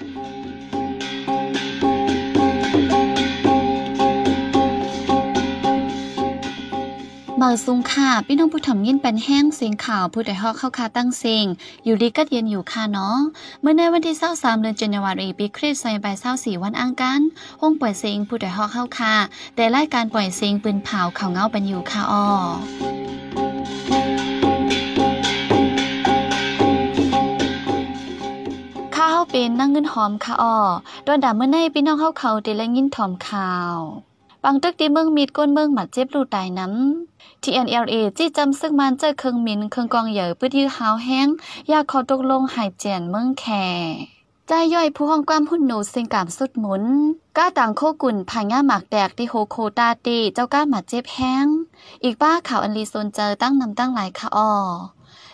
เมาซุงค่ะ พี่น้องผู้ถ่อมยินเป็นแห้งเสียงข่าวผู้ใดฮอกเข้าคาตั้งเสียงอยู่ดีก็เย็นอยู่ค่ะเนาะเมื่อในวันที่23เดือนกันยายนปีคริสต์ศักราช24วันอังคารห้องปล่อยเสียงผู้ใดฮอกเข้าคาแต่รายการปล่อยเสียงปืนเผาเขาเงาเป็นอยู่ค่ะอ้อ เป็นนั่งเงินหอมค่ะอ้อโดนด่าเมื่อในพี่น้องเข้าเขาเดลยินถอมข่าวบางตึกที่เมืองมีดก้นเมืองหมัดเจ็บรูตายน้ำ TNLA จี้จำซึ่งมันเจอเครื่องมินเครื่องกองเหยื่อปื้ดยื้อหาวแห้งอยากขอตกลงหายเจียนเมืองแคใจย่อยผู้ห้องความหุ่นหนูเสียงกามสุดหมุน ก้าต่างโคกุ่นผายง่าหมากแดกที่โฮโคตาตีเจ้าก้าหมาเจ็บแห้ง อีกบ้าข่าวอันลีโซนเจอตั้งนำตั้งหลายค่ะอ้อ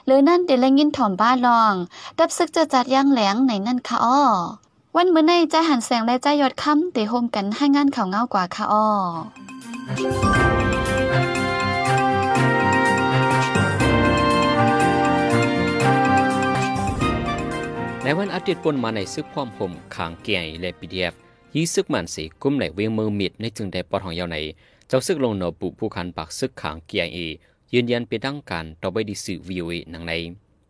หรือนั่นเดลยินถ่อมบ้าลอง ดับซึกจะจัดย่างแหลงไหนนั่นค่ะอ้อวันมื้อในใจหันแสงและใจยอดคำเตโฮมกันให้งานข่าวเงากว่าค่ะอ้อในวันอาทิตย์ปนมาในซึกความผมขางเกียและปีดีเอฟยีซึกมันสีกุ้มไหลเวียงมือมิดในจึงได้ปอดของยาวใน เจ้าซึกลงหนอปุผู้คันปากซึกขางเกียเอ ยืนยันเป็นดังการต่อไปดิสื่อวีโอเอนังใน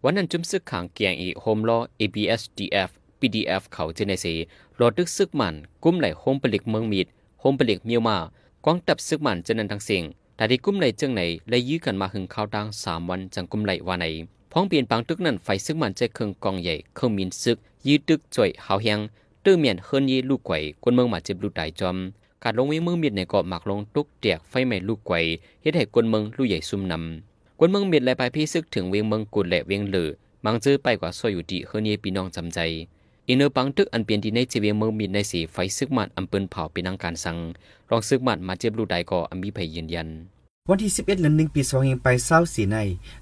วันนั้นจุมซึกขางเกียเอโฮมลอ ABSDF PDF เขาเจเนซีรอดึกซึกมัน กุ้มไหลโฮมผลิกเมืองมิดโฮมผลิกเมียวมากวางตับซึกมันเจนันทั้งสิ่งแต่ที่กุ้มไหลจังไหนและยื้อกันมาหึงข้าวดังสามวันจังกุ้มไหลว่าไหนพ้องเปลี่ยนปังตึกนั้นไฟซึกมันใจเครื่องกองใหญ่เครื่องมินซึก ยื้อตึกจ่วยหาวแหงตื้อเมียนเฮินยีลูกไก่คนเมืองมาเจ็บลูกตายจอม การลงวิ่งมือมีดในเกาะหมักลงตุกเตียกไฟไหม้ลูกไก่เฮ็ดให้คนเมืองลูกใหญ่ซุ่มนำคนเมืองมีดและไปพี่ซึกถึงเวียงเมืองกุดและเวียงเหลือมังจื้อไปกว่าซอยอยู่ดีเฮิรนยีพี่น้องจำใจอินเนอร์ปังตึกอันเปลี่ยนที่ในจเวียงเมืองมีดในสีไฟซึกมันอำเปินเผาเป็นนังการสั่งรองซึกมันมาเจ็บลูกใดก็อมีภัยยืนยันวันที่ 11เดือนหนึ่งปีสองเองไปเศร้าสีใน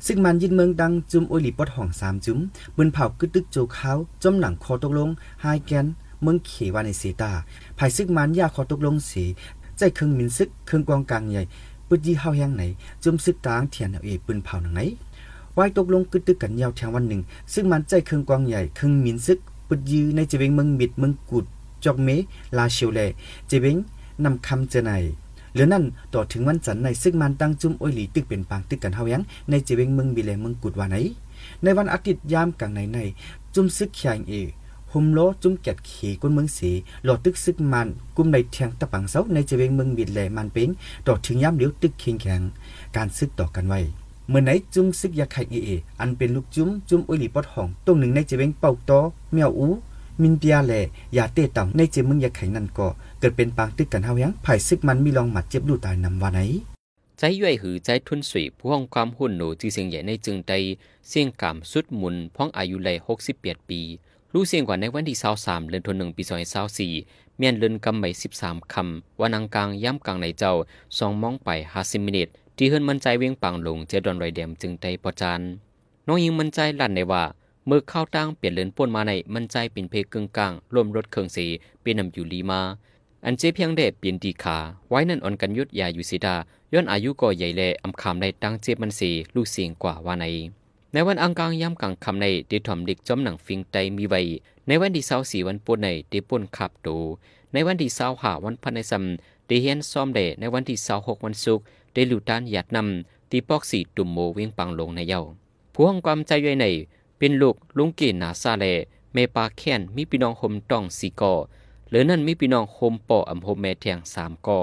ซึ่งมันยินเมืองดังจุมโอลิปอดห้องสามจุมบืนเผากึดตึกโจเขาจมหลังคอตกลงไฮแกน เมืองเขวาในสีตาภายซึกมันยาคอตกลงสีใจเครื่องมินซึกเครื่องกองกลางใหญ่ปืดยี่เฮาแห้งไหนจุมซึกตางเทียนเอาเอปืนเผาหนังไหนวายตกลงกึดตึกกันยาวแทงวันหนึ่ง ซึ่งมันใจเครื่องกองใหญ่เครื่องมินซึกปุดยืในเจเวงเมืองมิดเมืองกุดจอกเมลาเชียวแลเจเวงนำคำเจไนหรือนั่นต่อถึงวันจันทร์ในซึ่งมันตั้งจุ้มอ้อยหลีตึกเป็นปางตึกกันเฮายังในเจเวงเมืองบิเลเมืองกุดว่าไหนในวันอาทิตย์ยามกลางในในจุ้มซึกขยงเอ หุมโลจุ้มแกดขีก้นเมืองสีหลอดตึกซึกมัน กุมในเทียงตะปังเสาในจเวงเมืองบิดแลมันเป็งต่อถึงยามเลี้ยวตึกเคียงแข็งการซึกต่อกันไว้เมื่อไหนจุ้มซึกยาไข่เอเออันเป็นลูกจุ้มจุ้มอ้อยหลีปอดห้องตรงหนึ่งในจเวงเป่าตอเมียวอูมินเปียแหลอย่าเตต่ำในเจมึงยาแข่นั่นก็เกิดเป็นปางตึกกันเฮายังภายซึกมันมีลองหมัดเจ็บดูตายนำว่าไหนใจย่อยหือใจทุนสวยผู้ห้องความหุ่นหนูจีเสียงใหญ่ในจึงใดเสียงกามสุดมุนพ้องอายุเลยหกสิบแปดปี รู้เสียงกว่าในวันที่สาวสามเดือนธันวาคมปีสองพันสาวสี่เมียนเลินกำใบสิบสามคำวันอังกลางย่ำกลางในเจ้าสองมองไปห้าสิมินิตที่เฮิรนมันใจเวียงปังลงเจดอนไรเดมจึงได้ประจานน้องยิงมันใจลั่นในว่าเมื่อเข้าตั้งเปลี่ยนเลินป่นมาในมันใจเป็นเพกึ่งกลางรวมรถเครื่องสีเป็นนำอยู่ลีมาอันเจเพียงเดเปลี่ยนดีขาไว้นั่นอ่อนกันยุดยาอยู่สิดาย้อนอายุก็ใหญ่แลอำคำในตั้งเจ็บมันสีลูกเสียงกว่าว่าใน ในวันอังกางย่ำกลางคำในเดถอมเด็กจอมหนังฟิงไตมีไว้ ในวันที่เศร้าสีวันปุ่นในเดปุ่นขับโตในวันที่เศร้าหาวันพันในซัมเดเฮียนซ้อมเดในวันที่เศร้าหกวันศุกร์เดลูตานหยัดนำตีปอกสีตุ่มโมเวียงปังลงในเย้าผู้ห้องความใจย่อยใน เป็นลูกลุงกีนาซาเลเมปาแค้นมีพี่น้องโฮมต้องสีกอหรือนั่นมีพี่น้องโฮมปออำโฮมแม่แทงสามกอ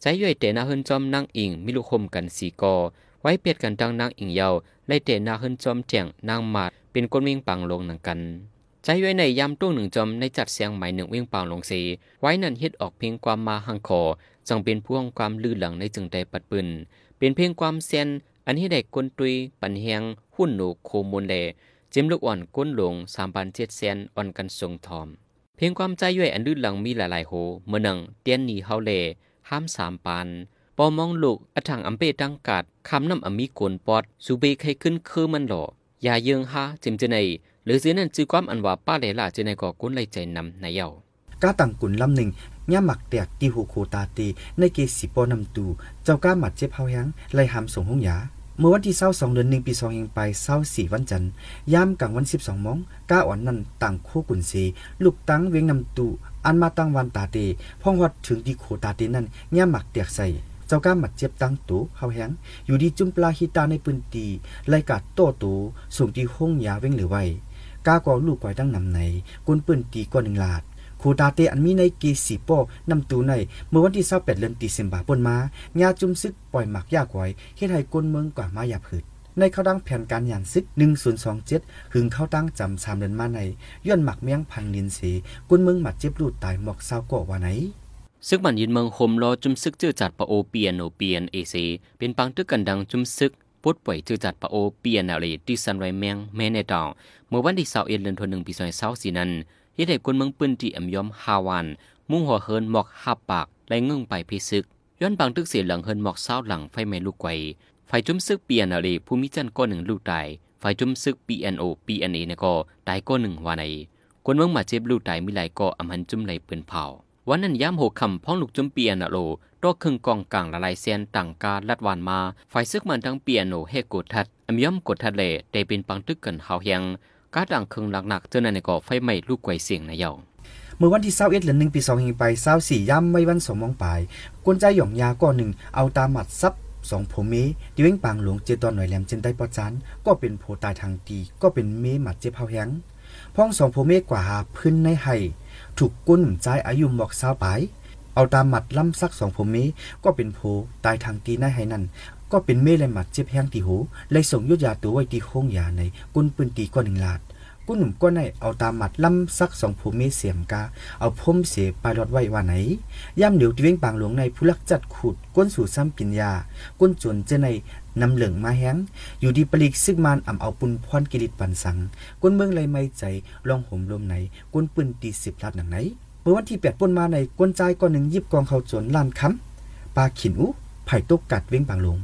ใจย่อยเตนาเฮินจอมนางอิงมีลูกโฮมกันสีกอ ไว้เปียดกันดังนางอิงเยาไล่เตนาเฮินจอมแทงนางมาดเป็นคนวิ่งปังลงนังกันใจย่อยในยามตู้หนึ่งจอมในจัดเสียงใหม่หนึ่งวิ่งปังลงสีไว้นั่นเฮ็ดออกเพียงความมาหังคอจังเป็นพ่วงความลื่นหลังในจึงได้ปัดปืนเป็นเพียงความเซียนอันที่ได้กลตุยปันแหงหุ่นหนูโคมูลแลจิมลูกอ่อนก้นหลงสามพันเจ็ดแสนอ่อนกันทรงทอม เพียงความใจย่อยอันลื่นหลังมีหลายๆโหเมื่อนังเตียนนีเฮาเลห้ามสามปาน อมองลูกอถังอัมเปตังกาดคำน้ำอมีโกนปอดสูเบใครขึ้นคือมันหล่อยาเยิงฮาจิมเจไนหรือซื้อนั่นจื้อความอันว่าป้าเลล่าเจไนก่อกุ้นไลใจนำในเยากาตังกุนลำหนึ่งย่าหมักแตกตีหูโคตาตีในเกสิปอนำตู เจ้าก้าหมัดเจ็บเฮายังไล่หามส่งห้องยา เมื่อวันที่22เดือน1ปี2เองไป24วันจันทร์ยามกลางวัน12โมงก้าอ่อนนั้นต่างโคกุนเสลูกตั้งเวียงนำตูอันมาตั้งวันตาเตพ่องฮอดถึงที่โคตาเตนั้นย่าหมักเตียกใส่ เจ้าก้าหมัดเจ็บตั้งตูเฮาแหงอยู่ดีจุ่มปลาฮิตาในปืนตีไล่กัดโตตูส่งที่ห้องยาเว้งหรือไว้ก้าก็ลูกไว้ตั้งนำในกุนปืนตีก่อหนึ่งลาดคูตาเตอันมีในเกสีโป้นำตูใน เมื่อวันที่28เดือนตุลาคมปนมาญาจุมซึกปล่อยหมักยากไว้เฮ็ดให้กนเมืองกว่ามาอย่าพืดในเข้าดังแผนการยานซึก1027หึงเข้าตั้งจำ3เดือนมาในย้อนหมักเมียงพังนินสีกนเมืองหมัดเจ็บรูดตายหมอกเศร้าก่อว่าไหน ซึกมันยินเมืองคมรอจุมซึกเจอจัดปะโอเปียนโอเปียนเอเซเป็นปังตึกกันดังจุมซึกปุดป่วยเจอจัดปะโอเปียนอะไรที่ซันไรแมงแม่ในดาวเมื่อวันที่21เดือนธันวาคมปี2024นั้นเฮ็ดให้คนเมืองปืนที่อำยอมฮาวันมุ่งหัวเฮินหมอกหับปากและเงื่งไปพิซึก ย้อนบางตึกเสียหลังเฮินหมอกเศร้าหลังไฟไหม้ลูกไกวไฟจุ่มซึกเปียนอะไรผู้มีจันก้อนหนึ่งลูกตายไฟจุ่มซึก PNO PNA เนี่ยก็ตายก้อนหนึ่งว่าในคนเมืองมาเจ็บลูกตายมีหลายก็อำหันจุ่มไหลปืนเผา วันนั้นย้ำหกคำพ้องลูกจุ่มเปียนโลรอครึ่งกองกลางละลายเซียนต่างกาลัดวานมาไฟซึกมันทั้งเปียโนเฮกดทัดอำย่อมกดทัดเลได้เป็นปังตึกกันเฮาเฮียงกาดังครึ่งหนักๆเจอในก็ไฟไหม้ลูกไกวเสียงนะเยาเมื่อวันที่21เอ็ดือน1ปี2เฮงไป24ย่ำไม่วันสมมองไปกวนใจหย่องยาก้อนหนึ่งเอาตาหมัดซับสองโผเมดิเว้งปางหลวงเจตอนหน่อยแหลมเจนได้ปอจานก็เป็นโผตายทางตีก็เป็นเมหมัดเจ็บเฮาแหงพ้องสองโผเมกว่าหาพื้นในไห้ ถูกกุ้นใจอายุหมอกสาวไปเอาตามหมัดล่ำซักสองโผเมก็เป็นโผตายทางตีในไห้นั่นก็เป็นเมเลยหมัดเจ็บแห้งตีหูเลยส่งยุดยาตัวไว้ตีโค้งยาในกุ้นปืนตีก้อนหนึ่งลาดกุ้นหนุ่มก้อนในเอาตามหมัดล่ำซักสองโผเมเสียมกาเอาพมเสไปลายรอดไว้ว่าไหนย่ำเหลียวที่เว้งปางหลวงในผู้ลักจัดขุดก้นสู่ซ้ำปิญญาก้นจนเจใน นำเหลืองมาแห้งอยู่ดีปลีกซึกมานอ่ำเอาปุนพรกิริตปันสังก้นเมืองเลยไม่ใจลองห่มลมไหนก้นปืนตีสิบลัดหนังไหนเมื่อวันที่แปดปนมาในก้นใจก้อนหนึ่งยิบกองเขาจนล้านคำปลาขินอุไผ่ตกกัดเว้งปางหลวง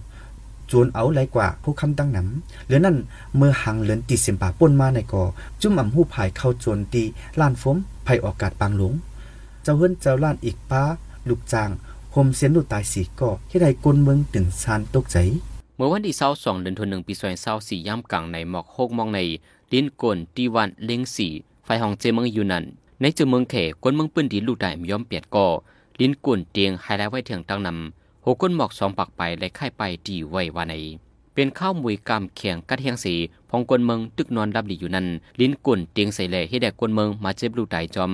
จวนเอาไรกว่าผู้คำตั้งหนำเหลือนั่นเมื่อหังเหลือนตีเสียมป่าป่นมาในก่อจุ่มอ่ำหู้ภายเข้าโจนตีล้านฟมภัยออกกาดปางหลวงเจ้าเฮิรนเจ้าล้านอีกป้า ลูกจางโฮมเสียนดูตายสีก่อเฮ็ดให้กลเมืองตื่นซานตกใจ เมื่อวันที่22เดือนธันวาคมปี2024ย่ำกลางในหมอกโคกมองในลิ้นกลตีวันเล็งสีไฟห้องเจเมืองอยู่นั่นในเจอเมืองเขกวนเมืองปืนดีลูกได้ยอมเปียดก่อลิ้นกลเตียงไฮไลท์ไว้เถียงตั้งนำหกก้นหมอกสองปักไปและค่ไปดีไว้ว่าในเป็นข้าวมวยกำเขียงกัดเฮียงสีพองกวนเมืองตึกนอนรับหลีอยู่นั่นลิ้นกลเตียงใส่แหล่ให้แดกกวนเมืองมาเจ็บลูกได้จอม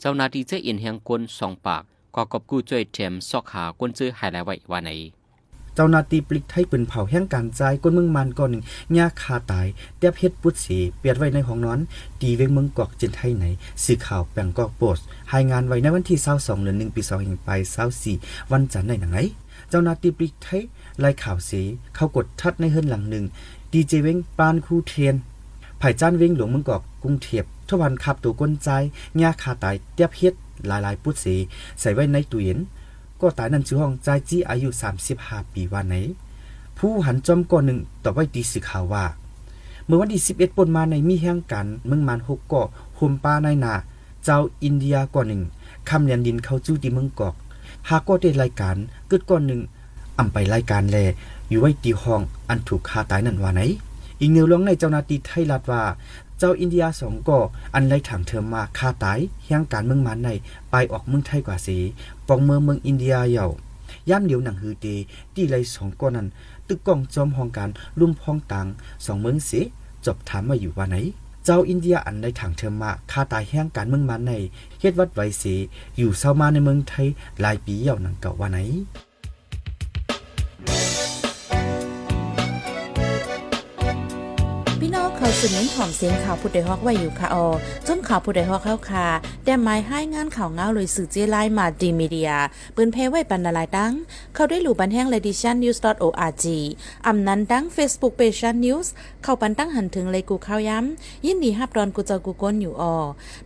เจ้านาทีเจะเอียนเฮียงกลสองปากก็กอบกู้ช่วยแถมซอกหากวนซื้อไฮไลท์ไว้ว่าใน เจ้าหนาตีปลิกไทยปืนเผาแห่งการใจก้นเมืองมันก่อนหนึ่งยาคาตายเตียบเฮ็ดปุดสีเปียดไว้ในห้องนอน ตีเวงเมืองกอกเจนไทยไหนสื่อข่าวแปงกอกโปสต์รายงานไว้ในวันที่22เดือน1ปี2แห่งไป24วันจันทร์ในหนังไหนเจ้าหนาตีปลิกไทยรายข่าวเสีเข้ากดทัดในเฮือนหลังหนึ่งดีเจเวงปานคูเทียนผ่จ้านเวงหลวงเมืองกอกกรุงเทพทวันขับตัวก้นใจยาคาตายเตียบเฮ็ดหลายๆปุดสีใส่ไว้ในตู้เย็น ก็ตายนั่นชื่อห้องใจจี้อายุ 35 ปีวันไหน ผู้หันจอมก่อนหนึ่งต่อไว้ตีสื่อข่าวว่า เมื่อวันที่11ปนมาในมีแห่งกันเมืองมันหกเกาะโฮมป้าในนา เจ้าอินเดียก่อนหนึ่งคำเรียนดินเข้าจู้ที่เมืองกอกหากก็ได้รายการเกิดก่อนหนึ่งอ่ำไปรายการแล อยู่ไว้ตีห้องอันถูกฆ่าตายนั่นว่าไหน อีกเนื้อรองในเจ้าหนาตีไทยรัฐว่า เจ้าอินเดียสองก่ออันไรถังเทอมมาฆ่าตายแห่งการเมืองมันในไปออกเมืองไทยกว่าสี ปองเมืองเมืองอินเดียเหย่าย่ามเดียวหนังฮือเตที่ไรสองก้อนนั้น ตึกกองจอมห้องการลุ่มพ้องตังสองเมืองเสีจบถามมาอยู่ว่าไหน เจ้าอินเดียอันในถังเทอมมาคาตายแห้งการเมืองมันในเฮ็ดวัดไวเสอยู่เศร้ามาในเมืองไทยหลายปีเย่าหนังเก่าว่าไหน น้องเขาสืบเน้นหอมเสียงข่าวผู้ใดฮอกไว้อยู่ค่ะออจนข่าวผู้ใดฮอกเข้าค่ะแต่หมายให้งานข่าวเงาเลยสื่อเจไลน์มาดีมีเดียปืนเพไว้ปันนาลายดัง เขาได้หลู่บันแห้ง l e d i t i o n news org อำนั้นดัง Facebook page Shan news เข้าปันตั้งหันถึงเลยกูข้าวย้ำ ยินดีฮับดอนกูเจอกูก้นอยู่ออ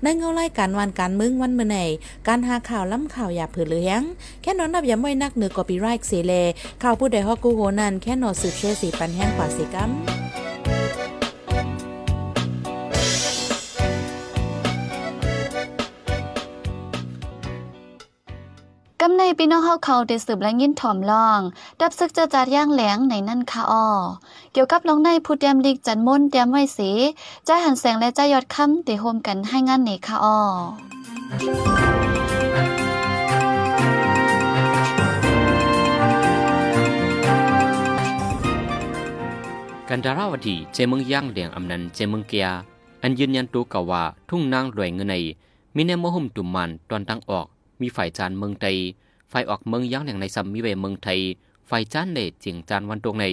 ในเงาไล่การวันการมึงวันเมื่อไหนการหาข่าวล้ำข่าวอย่าเผือเลี้ยงแค่นอนนับย้ำไว้นักเหนือกอปีไรค์เสเลข่าวผู้ใดฮอกกูโหนันแค่นอสืบเชสีปันแห้งกว่าสิกัม กกำในพี่น้องเฮาเขาได้สืบและยินถ่อมลอง ดับซึกเจอจัดย่างแหลงในนั่นค่ะอ้อเกี่ยวกับลองในผู้เตรียมลิกจันมนเตรียมไว้สีใจหันแสงและใจยอดคำได้โฮมกันให้งานนี้ค่ะอ้อกันดาราวดีเจมึงย่างเหลียงอำนันเจมึงเกีย อันยืนยันตัวกว่า ทุ่งนางรวยเงินในมีแนวมหุมตุ่มมันตอนตั้งออก มีฝ่ายจานเมืองไทยฝ่ายออกเมืองย่างเหลียงในซัมมีเวเมืองไทยฝ่ายจานเนเจียงจานวันตกใน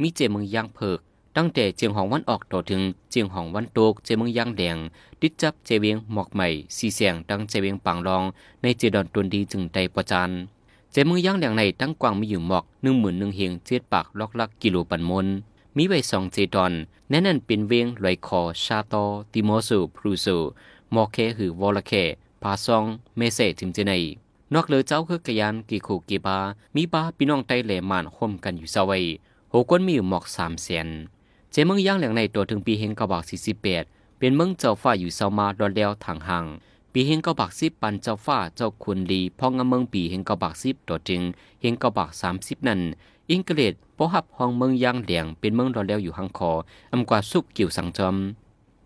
มีเจเมืองย่างเพิกตั้งแต่เจียงหองวันออกต่อถึงเจียงหองวันตกเจเมืองย่างแดงดิดจับเจเวียงหมอกใหม่สีเสียงตั้งเจเวียงปังรอง ในเจดอนตนดีจึงใจประจานเจเมืองย่างแดงในตั้งกว้างมีอยู่หมอกหนึ่งหมื่นหนึ่งเฮียงเจ็ดปากลอกลักกิโลปันมนมีไว้สองเจดอนแน่นันเป็นเวียงลอยคอชาโตติโมสูพรูสูมอเคหือวอลเค พาซองเมเซจิมเจไนนอกเหลือเจ้าคือกยานกีโคกีบา มีบาพี่น้องไตเหลมานคมกันอยู่เสาไว้โหกวนมีอยู่หมอกสามแสนเจเมืองย่างเหลียงในตัวถึงปีเฮงกะบอกสี่สิบแปดเป็นเมืองเจ้าฟ้าอยู่เสามาดอนเดียวทางห่างปีเฮงกะบักสิบปันเจ้าฟ้าเจ้าคุณลีพ่องเมืองปีเฮงกะบักสิบตัวจริงเฮงกะบักสามสิบนั่นอิงเกเลดปอหับห้องเมืองย่างเหลียงเป็นเมืองรอแล้วอยู่หังคออำกว่าสุกกิ่วสังจอม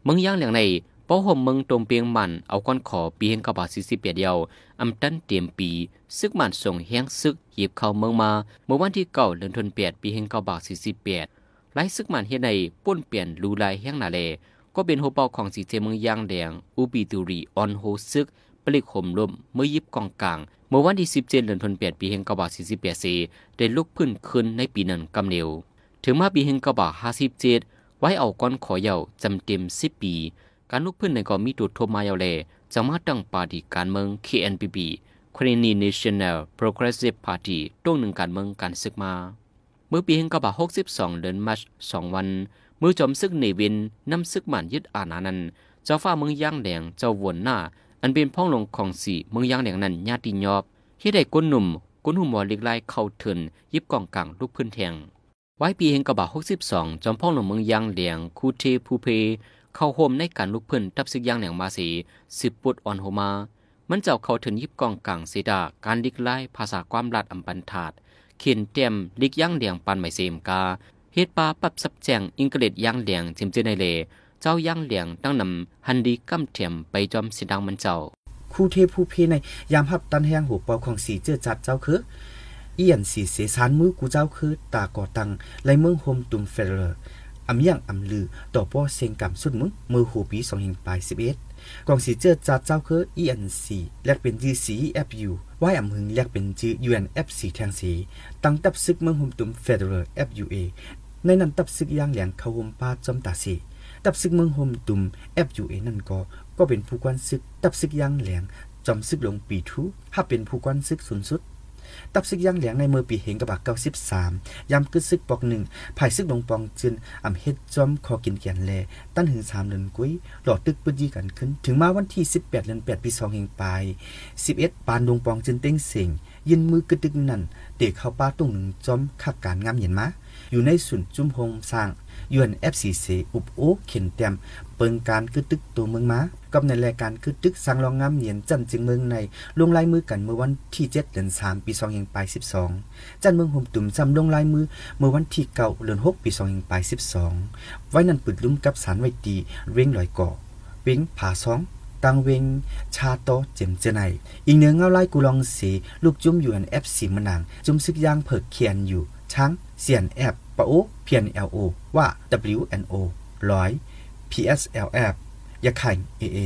เมืองย่างเหลียงใน ปอห่มเมืองตรงเปียงมันเอาก้อนขอปีเฮงกะบาสิสิบเปียเดียวอำตันเตรียมปี ซึกมันส่งแห้งซึกหยิบเข้าเมืองมา เมื่อวันที่เก้าเดือนธันวาคมปีเฮงกะบาสิสิบเปียดไล่ซึกมันเฮ็ดในป้นเปลี่ยนลูลายแห้งนาเล ก็เป็นโฮเปาของสีเจเมืองย่างแดงอุบิตุรีออนโฮซึกปลิกห่มลมเมื่อยิบกองกลาง เมื่อวันที่17เดือนธันวาคมปีแห่งกบา48สีได้ลุกพื้นขึ้นในปีนั้นกำเร็วถึงมาปีแห่งกบา57ไว้เอาก้อนขอเยาจำเต็ม10ปี การลุกพื้นในก็มีตุดโทมายาวแลจะมาตั้งปาร์ตี้การเมือง KNPP k r e n i National Progressive Party ตรงหนึ่งการเมืองการศึกมา เมื่อปีแห่งกบา62เดือนมัช2วัน มือจอมซึกเนวินนำซึกหมันยึดอาณานั้นเจ้าฟ้าเมืองย่างแดงเจ้าวนหน้า อันเป็นพ้องลงของสีเมืองยางแหลงนั้นญาติยอบเฮ็ดให้ก้นหนุ่มก้นหุ่มวอลิกไล่เข้าเถินยิบกองกลางลูกพื้นแทงไว้ปีเฮงกะบะ62จอมพ้องลงเมืองยางแหลงคูเทภูเพ เข้าโฮมในการลุกพื้นทับซึกยางแหลงมาสีสิบปุดอ่อนโฮมา มันเจ้าเข้าเถินยิบกองกลางเสดาการลิกไล่ภาษาความลัดอำปันถาดเขียนเตรียมลิกย่างแหลงปันไม่เสมกาเฮ็ดปาปับสับแจงอิงเกเลดย่างแหลงจิมเจในเลเจ้าย่างเหลียงตั้งนำฮันดีกำเทียมไปจอมสิดังมันเจ้าคู่เทพผู้เพในยามหับตันแห้งหัวเปาของสีเจือจัดเจ้าคือเอียนสีเสสานมือกูเจ้าคือตาก่อตังไลเมืองโฮมตุมเฟเดอร์ อำยังอำลือต่อป้อเซงกำสุดมึงมือหูปีสองหิงปลายสิบเอ็ดกองสีเจอจัดเจ้าคือ ENC แลกเป็นจี CFU ไว้อำหึงแลกเป็นจี UNFC แทงสีตั้งตับซึกเมืองโฮมตุมเฟเดอร์ FUA ในนั้นตับซึกย่างแหลงเขาโฮมปาจอมตาสีตับซึกเมืองโฮมตุม FUA นั่นก็ก็เป็นผู้กวนซึก ตับซึกย่างแหลงจอมซึกลงปีทูถ้าเป็นผู้กวนซึกสุนสุด ตับซึกย่างแหลียงในเมื่อปีเหงกระบะ93ยามกึดซึกปอกหนึ่งภายซึกลงปองจึนอ่ำเฮ็ดจอมคอกินแกนแล ตั้นหึง3เดือนกุ้ยหลอดตึกปึจีกันขึ้น ถึงมาวันที่18เดือน8ปี2เฮงไปลาย11ปานดงปองจึนเต้งเสียงยินมือกึดตึกนั่นเตะเข้าป้าตรงหนึ่งจอมคักการงามเย็นมาอยู่ในศูนจุ้มโฮมสร้าง UNFCC อุบโอเข็นเต็มเปิงการคือตึกตัวเมืองมากับในรายการคือตึกสังรองงามเนียนจันจึงเมืองในลงลายมือกันเมื่อวันที่7เดือน3ปี2 0 8 12 จันเมืองห่มตุ่มจำลงลายมือเมื่อวันที่9เดือน6ปี2 0 8 12 ไว้นั้นปึดลุ่มกับสารไว้ตีเร่งลอยก่อเว้งผาซองตังเวงชาโตเจมเจไนอีกเนื้อเงาไล่กูลองสีลูกจุ้มอยู่อัน F4 มะนางจุ้มซึกย่างเผิกเขียนอยู่ช้างเสียนแอบ ปะโอเพียน LO ว่า WNO ร้อย PSLF ยาไข่ AA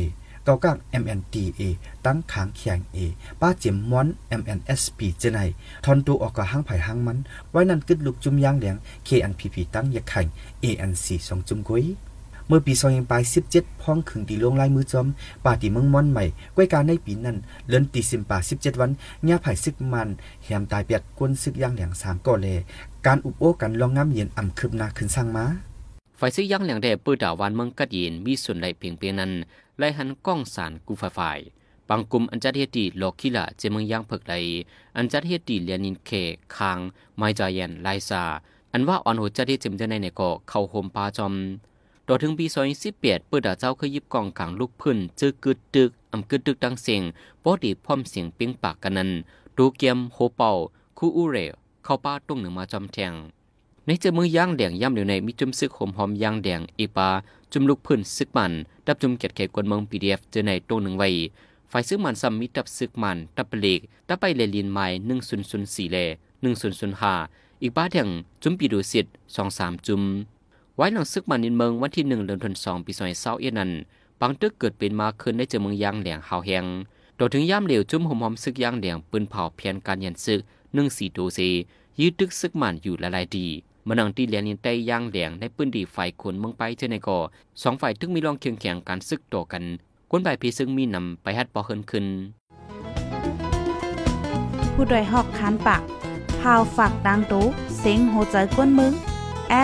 เกาก้าง MNDA ตั้งขางเขียง A ป้าเจิมม้อน MNSP เจไนทอนตัวออกกับห้างไผ่ห้างมัน ไว้นั่นกึดลูกจุ่มย่างเหลียง KNPP ตั้งยาไข่ ANC สองจุ่มกุ้ยเมื่อปี2 0 8 17 พ้องขึงตีลงลายมือจอมป่าตีเมืองม่อนใหม่ก้วยการในปีนั้น เลือนตีสิมป่า17 วันญาไผ่ซึกมันแหมตายเปียดกวนซึกย่างแหลง3ก่อแล การอุบโอ้กันลองงามเย็นอ่ำคืบนาขึ้นสร้างมาฝ่ายซื้อย่างเหลียงแด่ปื้อดาวันเมืองกัดยินมีส่วนไหลเพียงเพียงนั้นไล่หันกล้องสารกูฝ่ายฝ่ายบางกลุ่มอันจัดเฮตีโลคิละเจมืองย่างเพิกไหลอันจัดเฮตีเลียนินเคคางไมจายันไลซาอันว่าออนโหจัดเฮเจมเจในในก็เข้าโฮมปาจอมต่อถึงปี2018เปิดดาเจ้าเคยยิบกองกลางลูกพื้นจื้อกึดตึกอำกึดตึกดังเสียงปอดีพร้อมเสียงเปียงปากกันนั้นดูเกียมโฮเป่าคูอูเร เข้าป้าตรงหนึ่งมาจอมแทงในเจอมือย่างแดงย่ำอยู่ในมีจุ่มซึกหอมหอมย่างแดงอีปาจุ่มลูกพื้นซึกมันดับจุ่มเกียดเขกวนเมืองพีดีเอฟเจอในตรงหนึ่งไว้ฝ่ายซึกมันซ้ำมีดับซึกมันดับเปลกดับไปเลลินไม้หนึ่งศูนย์ศูนย์สี่เลหนึ่งศูนย์ศูนย์ห้าอีกบ้าแดงจุ่มปีดูสิทธ์สองสามจุ่มไว้หลังซึกมันนินเมืองวันที่หนึ่งเดือนธันวาคมปีสองพันเศร้าเอ็นันบางตึกเกิดเป็นมาขึ้นได้เจอเมืองย่างแดงหาวแหงโดถึงย่ามเหลวจุ่มหอมหอมซึกย่างแดงปืนเผาเพียนการยันซึก นึ่งสี่โดเซยืดตึกซึกมันอยู่ละลายดีมันนังที่เลียนินใต้ย่างแดงในปืนดีฝ่ายคนเมืองไปเจอในก่อสองฝ่ายทึงมีรองเคียงแข่งการซึกต่อกันกวนใบพีซึ่งมีนำไปฮัดปอเฮินขึ้น ผู้ดยหอกคันปากพาวฝากดังตู้เซ็งโหใจกวนมึง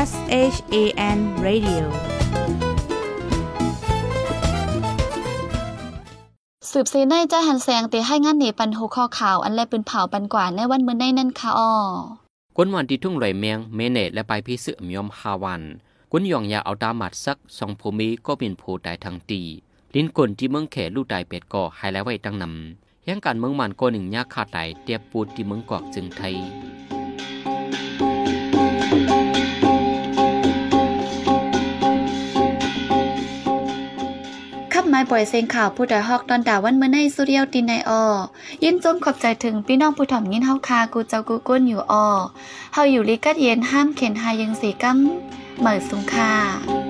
S H A N Radio สืบซีในใจหันแสงเตให้งานหนปันหูคอข่าวอันแลปืนเผาปันกว่าในวันมื้อในนั่นค่ะอ้อกวนวันที่ทุ่งไหลเมียงเมเนตและไปพิสึมยอมฮาวันกวนยองยาเอาตามัดซักสองภูมิก็เป็นผู้ตายทางตีลิ้นกลที่เมืองแขลู่ตายเป็ดก่อหายแล้วไว้ตั้งนำแย่งการเมืองมันก็หนึ่งยากขาดไหลเตียบปูดที่เมืองกอกจึงไทย ขับไม้ปล่อยเสียงข่าวผู้ใดฮอกตอนด่าวันเมื่อในสุเรียวตินในออยินจมขอบใจถึงพี่น้องผู้ถ่อมยินเฮาคากูเจ้ากูก้นอยู่ออเฮาอยู่ลิกัดเย็นห้ามเข็นหายังสีกัมเหมือสุงค่า